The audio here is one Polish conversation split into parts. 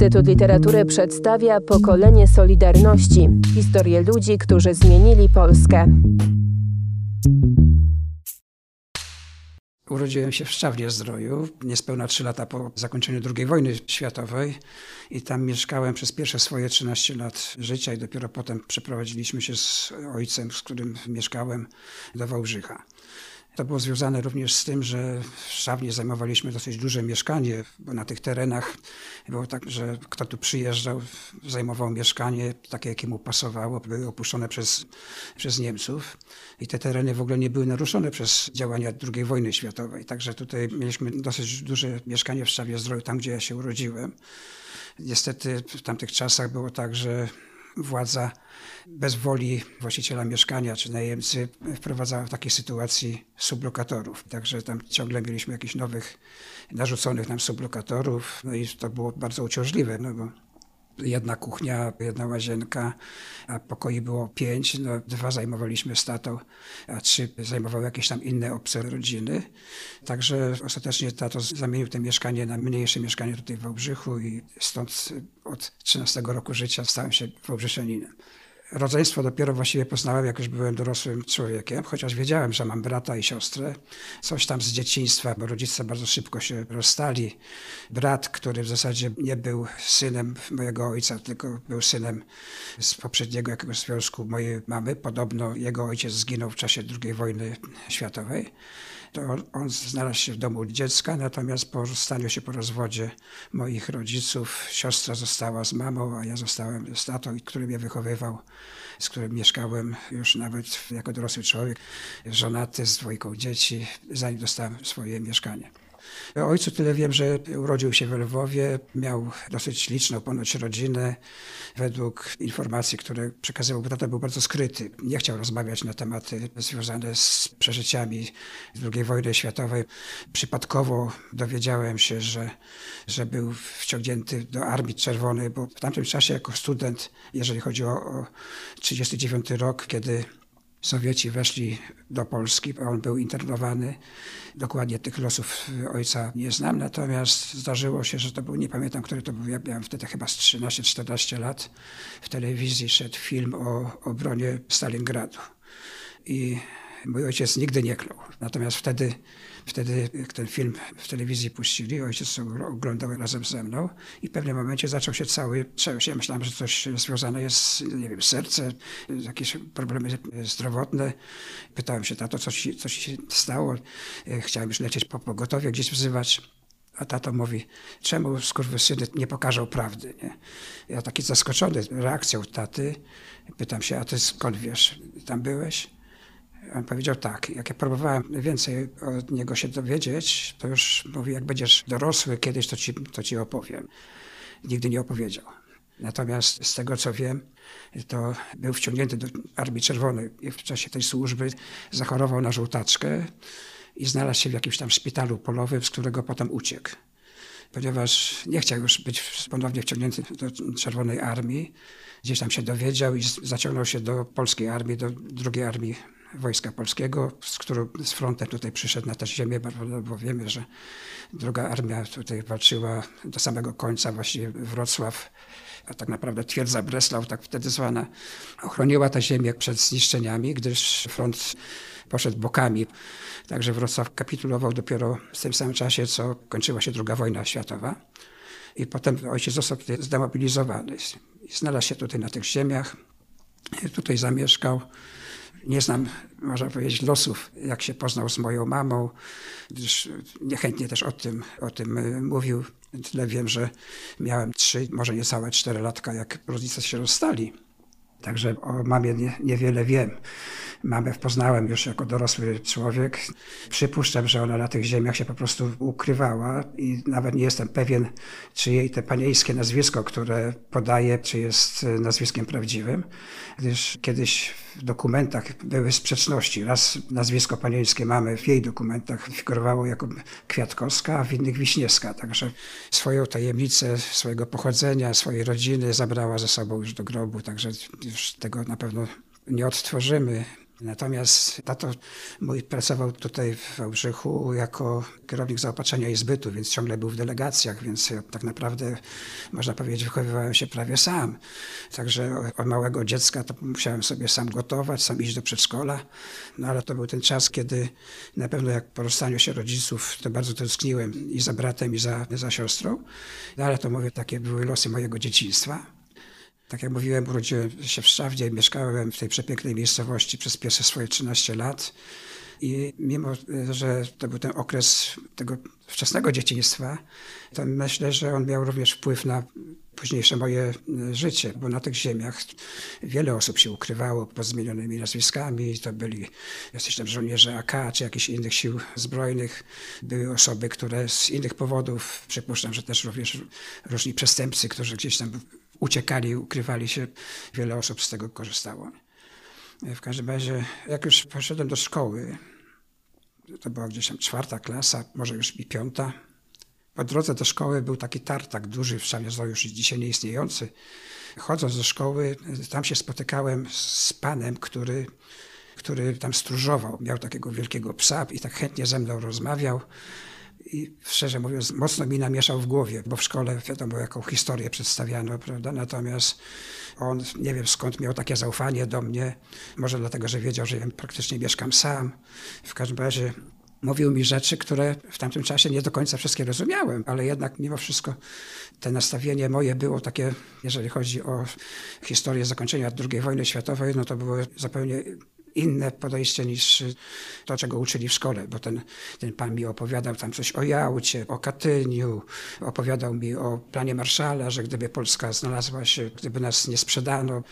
Instytut Literatury przedstawia pokolenie Solidarności historię ludzi, którzy zmienili Polskę. Urodziłem się w Szczawnie Zdroju, niespełna 3 lata po zakończeniu II wojny światowej i tam mieszkałem przez pierwsze swoje 13 lat życia i dopiero potem przeprowadziliśmy się z ojcem, z którym mieszkałem do Wałbrzycha. To było związane również z tym, że w Szawnie zajmowaliśmy dosyć duże mieszkanie, bo na tych terenach było tak, że kto tu przyjeżdżał, zajmował mieszkanie takie, jakie mu pasowało, były opuszczone przez, przez Niemców i te tereny w ogóle nie były naruszone przez działania II wojny światowej. Także tutaj mieliśmy dosyć duże mieszkanie w Szczawie Zdroju, tam gdzie ja się urodziłem. Niestety w tamtych czasach było tak, że władza bez woli właściciela mieszkania czy najemcy wprowadzała w takiej sytuacji sublokatorów. Także tam ciągle mieliśmy jakichś nowych narzuconych nam sublokatorów, no i to było bardzo uciążliwe, no bo jedna kuchnia, jedna łazienka, a pokoi było pięć, no dwa zajmowaliśmy statą, a trzy zajmowały jakieś tam inne obce rodziny. Także ostatecznie tato zamienił to mieszkanie na mniejsze mieszkanie tutaj w Wałbrzychu i stąd od 13 roku życia stałem się Wałbrzyszeninem. Rodzeństwo dopiero właściwie poznałem, jak już byłem dorosłym człowiekiem, chociaż wiedziałem, że mam brata i siostrę. Coś tam z dzieciństwa, bo rodzice bardzo szybko się rozstali. Brat, który w zasadzie nie był synem mojego ojca, tylko był synem z poprzedniego jakiegoś związku mojej mamy. Podobno jego ojciec zginął w czasie II wojny światowej to on, znalazł się w domu dziecka, natomiast po się po rozwodzie moich rodziców siostra została z mamą, a ja zostałem z tatą, który mnie wychowywał, z którym mieszkałem już nawet jako dorosły człowiek, żonaty z dwójką dzieci, zanim dostałem swoje mieszkanie. O ojcu tyle wiem, że urodził się w Lwowie, miał dosyć liczną ponoć rodzinę. Według informacji, które przekazywał, tata był bardzo skryty. Nie chciał rozmawiać na tematy związane z przeżyciami II wojny światowej. Przypadkowo dowiedziałem się, że, że był wciągnięty do Armii Czerwonej, bo w tamtym czasie jako student, jeżeli chodzi o, o 39 rok, kiedy Sowieci weszli do Polski, on był internowany. Dokładnie tych losów ojca nie znam, natomiast zdarzyło się, że to był, nie pamiętam, który to był, ja miałem wtedy chyba z 13-14 lat. W telewizji szedł film o obronie Stalingradu. I mój ojciec nigdy nie klął. Natomiast wtedy Wtedy, ten film w telewizji puścili, ojciec oglądał razem ze mną i w pewnym momencie zaczął się cały. Ja myślałem, że coś związane jest, nie wiem, serce, jakieś problemy zdrowotne. Pytałem się, tato, co ci, co ci się stało? Chciałem już lecieć po pogotowie, gdzieś wzywać. A tato mówi, czemu skurwysyny nie pokażą prawdy? Nie? Ja taki zaskoczony reakcją taty, pytam się, a ty skąd wiesz, tam byłeś? On powiedział tak, jak ja próbowałem więcej od niego się dowiedzieć, to już mówi, jak będziesz dorosły kiedyś, to ci, to ci opowiem. Nigdy nie opowiedział. Natomiast z tego, co wiem, to był wciągnięty do Armii Czerwonej i w czasie tej służby zachorował na żółtaczkę i znalazł się w jakimś tam szpitalu polowym, z którego potem uciekł. Ponieważ nie chciał już być ponownie wciągnięty do Czerwonej Armii, gdzieś tam się dowiedział i zaciągnął się do polskiej armii, do drugiej armii Wojska Polskiego, z którą z frontem tutaj przyszedł na tę ziemię, bo wiemy, że druga armia tutaj walczyła do samego końca, właściwie Wrocław, a tak naprawdę twierdza Breslau, tak wtedy zwana, ochroniła tę ziemię przed zniszczeniami, gdyż front poszedł bokami. Także Wrocław kapitulował dopiero w tym samym czasie, co kończyła się II wojna światowa. I potem ojciec został tutaj zdemobilizowany. Znalazł się tutaj na tych ziemiach. Tutaj zamieszkał. Nie znam, można powiedzieć, losów, jak się poznał z moją mamą, gdyż niechętnie też o tym, o tym e, mówił. Tyle wiem, że miałem trzy, może niecałe cztery latka, jak rodzice się rozstali. Także o mamie nie, niewiele wiem. Mamę poznałem już jako dorosły człowiek. Przypuszczam, że ona na tych ziemiach się po prostu ukrywała i nawet nie jestem pewien, czy jej te panieńskie nazwisko, które podaje, czy jest nazwiskiem prawdziwym, gdyż kiedyś w dokumentach były sprzeczności. Raz nazwisko panieńskie mamy w jej dokumentach figurowało jako Kwiatkowska, a w innych Wiśniewska. Także swoją tajemnicę swojego pochodzenia, swojej rodziny zabrała ze sobą już do grobu, także już tego na pewno nie odtworzymy. Natomiast tato mój pracował tutaj w Wałbrzychu jako kierownik zaopatrzenia i zbytu, więc ciągle był w delegacjach, więc ja tak naprawdę, można powiedzieć, wychowywałem się prawie sam. Także od małego dziecka to musiałem sobie sam gotować, sam iść do przedszkola. No ale to był ten czas, kiedy na pewno jak po rozstaniu się rodziców, to bardzo tęskniłem i za bratem, i za, za siostrą. No ale to mówię, takie były losy mojego dzieciństwa. Tak jak mówiłem, urodziłem się w Szczawdzie mieszkałem w tej przepięknej miejscowości przez pierwsze swoje 13 lat. I mimo, że to był ten okres tego wczesnego dzieciństwa, to myślę, że on miał również wpływ na późniejsze moje życie, bo na tych ziemiach wiele osób się ukrywało pod zmienionymi nazwiskami. To byli jacyś tam żołnierze AK czy jakichś innych sił zbrojnych. Były osoby, które z innych powodów, przypuszczam, że też również różni przestępcy, którzy gdzieś tam uciekali, ukrywali się. Wiele osób z tego korzystało. W każdym razie, jak już poszedłem do szkoły, to była gdzieś tam czwarta klasa, może już i piąta. Po drodze do szkoły był taki tartak duży w Szamiezo, już dzisiaj nieistniejący. Chodząc do szkoły, tam się spotykałem z panem, który, który tam stróżował. Miał takiego wielkiego psa i tak chętnie ze mną rozmawiał. I szczerze mówiąc, mocno mi namieszał w głowie, bo w szkole wiadomo, jaką historię przedstawiano, prawda? Natomiast on, nie wiem skąd miał takie zaufanie do mnie. Może dlatego, że wiedział, że ja praktycznie mieszkam sam. W każdym razie mówił mi rzeczy, które w tamtym czasie nie do końca wszystkie rozumiałem, ale jednak mimo wszystko te nastawienie moje było takie, jeżeli chodzi o historię zakończenia II wojny światowej, no to było zupełnie inne podejście niż to, czego uczyli w szkole, bo ten, ten pan mi opowiadał tam coś o Jałcie, o Katyniu, opowiadał mi o planie Marszala, że gdyby Polska znalazła się, gdyby nas nie sprzedano,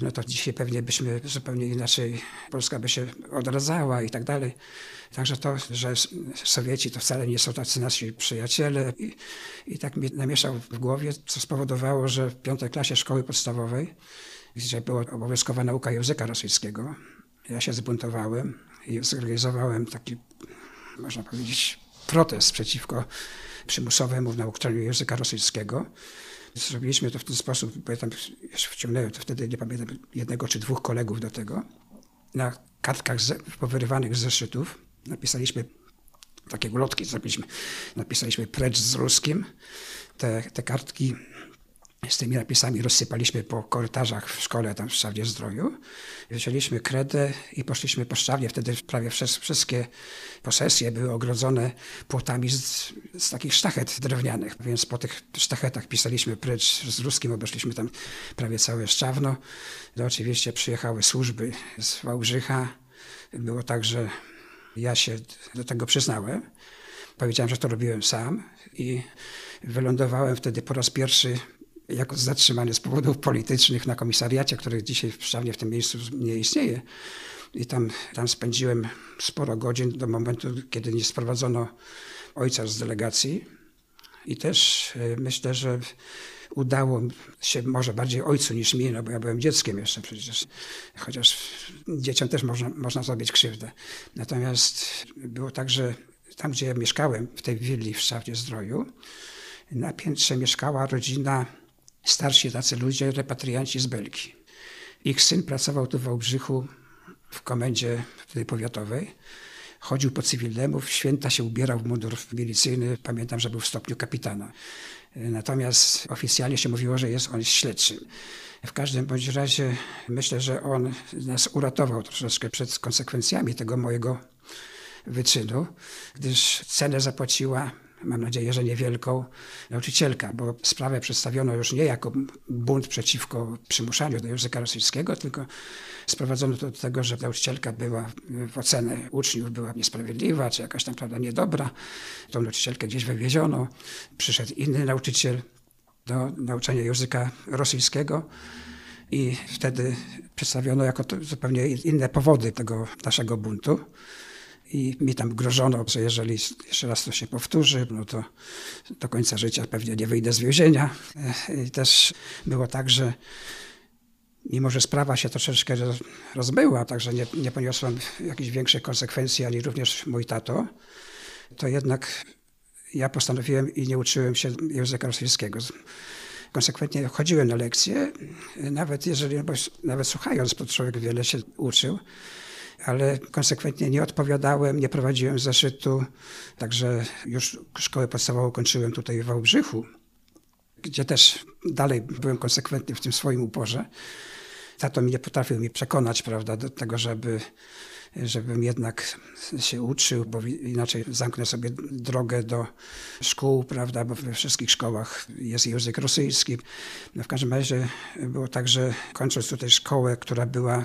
no to dzisiaj pewnie byśmy zupełnie inaczej, Polska by się odradzała i tak dalej. Także to, że Sowieci to wcale nie są tacy nasi przyjaciele i, i tak mi namieszał w głowie, co spowodowało, że w piątej klasie szkoły podstawowej, gdzie była obowiązkowa nauka języka rosyjskiego, ja się zbuntowałem i zorganizowałem taki, można powiedzieć, protest przeciwko przymusowemu nauczaniu języka rosyjskiego. Zrobiliśmy to w ten sposób, bo ja wciągnąłem to wtedy, nie pamiętam, jednego czy dwóch kolegów do tego. Na kartkach powyrywanych z zeszytów napisaliśmy takie ulotki, zrobiliśmy, napisaliśmy precz z ruskim. Te, te kartki z tymi napisami rozsypaliśmy po korytarzach w szkole, tam w Szczawdzie Zdroju. Wzięliśmy kredę i poszliśmy po Szczawnie. Wtedy prawie wszystkie posesje były ogrodzone płotami z, z, takich sztachet drewnianych, więc po tych sztachetach pisaliśmy precz z ruskim, obeszliśmy tam prawie całe Szczawno. No, oczywiście przyjechały służby z Wałbrzycha. Było tak, że ja się do tego przyznałem. Powiedziałem, że to robiłem sam i wylądowałem wtedy po raz pierwszy jako zatrzymany z powodów politycznych na komisariacie, który dzisiaj w w tym miejscu nie istnieje. I tam, tam spędziłem sporo godzin do momentu, kiedy nie sprowadzono ojca z delegacji. I też e, myślę, że udało się może bardziej ojcu niż mi, no bo ja byłem dzieckiem jeszcze przecież, chociaż dzieciom też można, można zrobić krzywdę. Natomiast było tak, że tam, gdzie ja mieszkałem, w tej willi w Szczawnie Zdroju, na piętrze mieszkała rodzina starsi tacy ludzie, repatrianci z Belgii. Ich syn pracował tu w Wałbrzychu w komendzie wtedy powiatowej. Chodził po cywilnemu, w święta się ubierał w mundur milicyjny. Pamiętam, że był w stopniu kapitana. Natomiast oficjalnie się mówiło, że jest on śledczym. W każdym bądź razie myślę, że on nas uratował troszeczkę przed konsekwencjami tego mojego wyczynu, gdyż cenę zapłaciła mam nadzieję, że niewielką, nauczycielka, bo sprawę przedstawiono już nie jako bunt przeciwko przymuszaniu do języka rosyjskiego, tylko sprowadzono to do tego, że nauczycielka była w ocenę uczniów była niesprawiedliwa, czy jakaś tam prawda niedobra. Tą nauczycielkę gdzieś wywieziono. Przyszedł inny nauczyciel do nauczania języka rosyjskiego. I wtedy przedstawiono jako zupełnie inne powody tego naszego buntu. I mi tam grożono, że jeżeli jeszcze raz to się powtórzy, no to do końca życia pewnie nie wyjdę z więzienia. I też było tak, że mimo, że sprawa się troszeczkę rozbyła, także nie, nie poniosłem jakichś większych konsekwencji, ani również mój tato, to jednak ja postanowiłem i nie uczyłem się języka rosyjskiego. Konsekwentnie chodziłem na lekcje, nawet jeżeli, nawet słuchając, to człowiek wiele się uczył ale konsekwentnie nie odpowiadałem, nie prowadziłem zeszytu. Także już szkołę podstawową kończyłem tutaj w Wałbrzychu, gdzie też dalej byłem konsekwentny w tym swoim uporze. Tato mi nie potrafił mi przekonać, prawda, do tego, żeby żebym jednak się uczył, bo inaczej zamknę sobie drogę do szkół, prawda, bo we wszystkich szkołach jest język rosyjski. No w każdym razie było tak, że kończąc tutaj szkołę, która była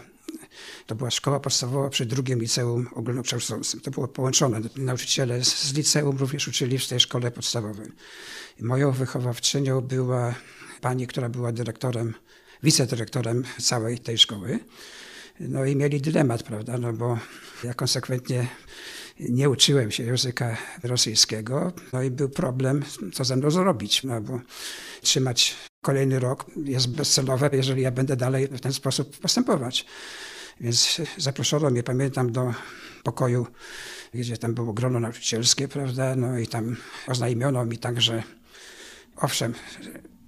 to była szkoła podstawowa przy drugim liceum ogólnokształcącym. To było połączone. Nauczyciele z liceum również uczyli w tej szkole podstawowej. Moją wychowawczynią była pani, która była dyrektorem, wicedyrektorem całej tej szkoły. No i mieli dylemat, prawda, no bo ja konsekwentnie nie uczyłem się języka rosyjskiego, no i był problem, co ze mną zrobić, no bo trzymać kolejny rok jest bezcelowe, jeżeli ja będę dalej w ten sposób postępować. Więc zaproszono mnie, pamiętam, do pokoju, gdzie tam było grono nauczycielskie, prawda, no i tam oznajmiono mi także, owszem,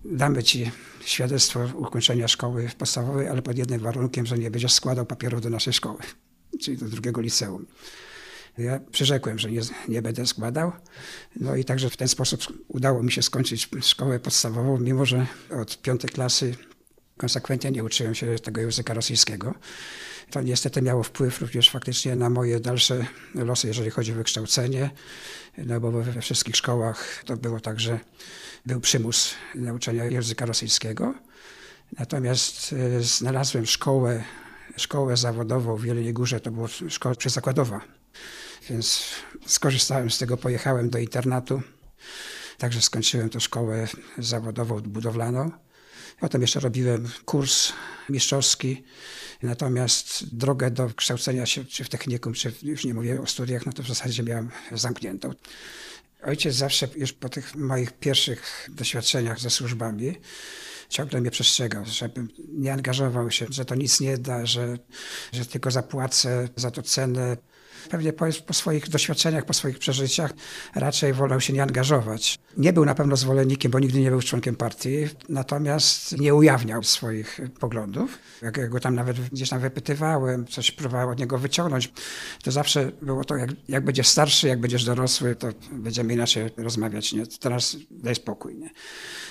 damy ci świadectwo ukończenia szkoły podstawowej, ale pod jednym warunkiem, że nie będziesz składał papierów do naszej szkoły, czyli do drugiego liceum. Ja przyrzekłem, że nie, nie będę składał. No i także w ten sposób udało mi się skończyć szkołę podstawową, mimo że od piątej klasy konsekwentnie nie uczyłem się tego języka rosyjskiego. To niestety miało wpływ również faktycznie na moje dalsze losy, jeżeli chodzi o wykształcenie, no bo we wszystkich szkołach to było tak, że był przymus nauczania języka rosyjskiego. Natomiast e, znalazłem szkołę, szkołę zawodową w Jeleniej Górze, to była szkoła przyzakładowa. Więc skorzystałem z tego, pojechałem do internatu. Także skończyłem tę szkołę zawodową budowlaną. Potem jeszcze robiłem kurs mistrzowski. Natomiast drogę do kształcenia się, czy w technikum, czy już nie mówię o studiach, no to w zasadzie miałem zamkniętą. Ojciec zawsze już po tych moich pierwszych doświadczeniach ze służbami ciągle mnie przestrzegał, żebym nie angażował się, że to nic nie da, że, że tylko zapłacę za to cenę. Pewnie po, po, swoich doświadczeniach, po swoich przeżyciach raczej wolał się nie angażować. Nie był na pewno zwolennikiem, bo nigdy nie był członkiem partii, natomiast nie ujawniał swoich poglądów. Jak go tam nawet gdzieś tam wypytywałem, coś próbował od niego wyciągnąć, to zawsze było to, jak, jak będziesz starszy, jak będziesz dorosły, to będziemy inaczej rozmawiać. Nie? Teraz daj spokój. Nie?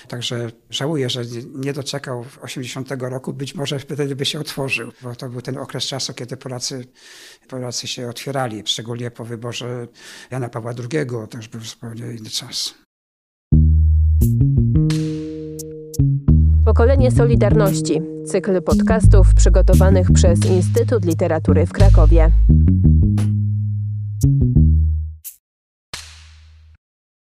Także żałuję, że nie doczekał 80 roku, być może wtedy by się otworzył, bo to był ten okres czasu, kiedy Polacy, Polacy się otwierali, szczególnie po wyborze Jana Pawła II, to już był zupełnie inny czas. Pokolenie Solidarności. Cykl podcastów przygotowanych przez Instytut Literatury w Krakowie.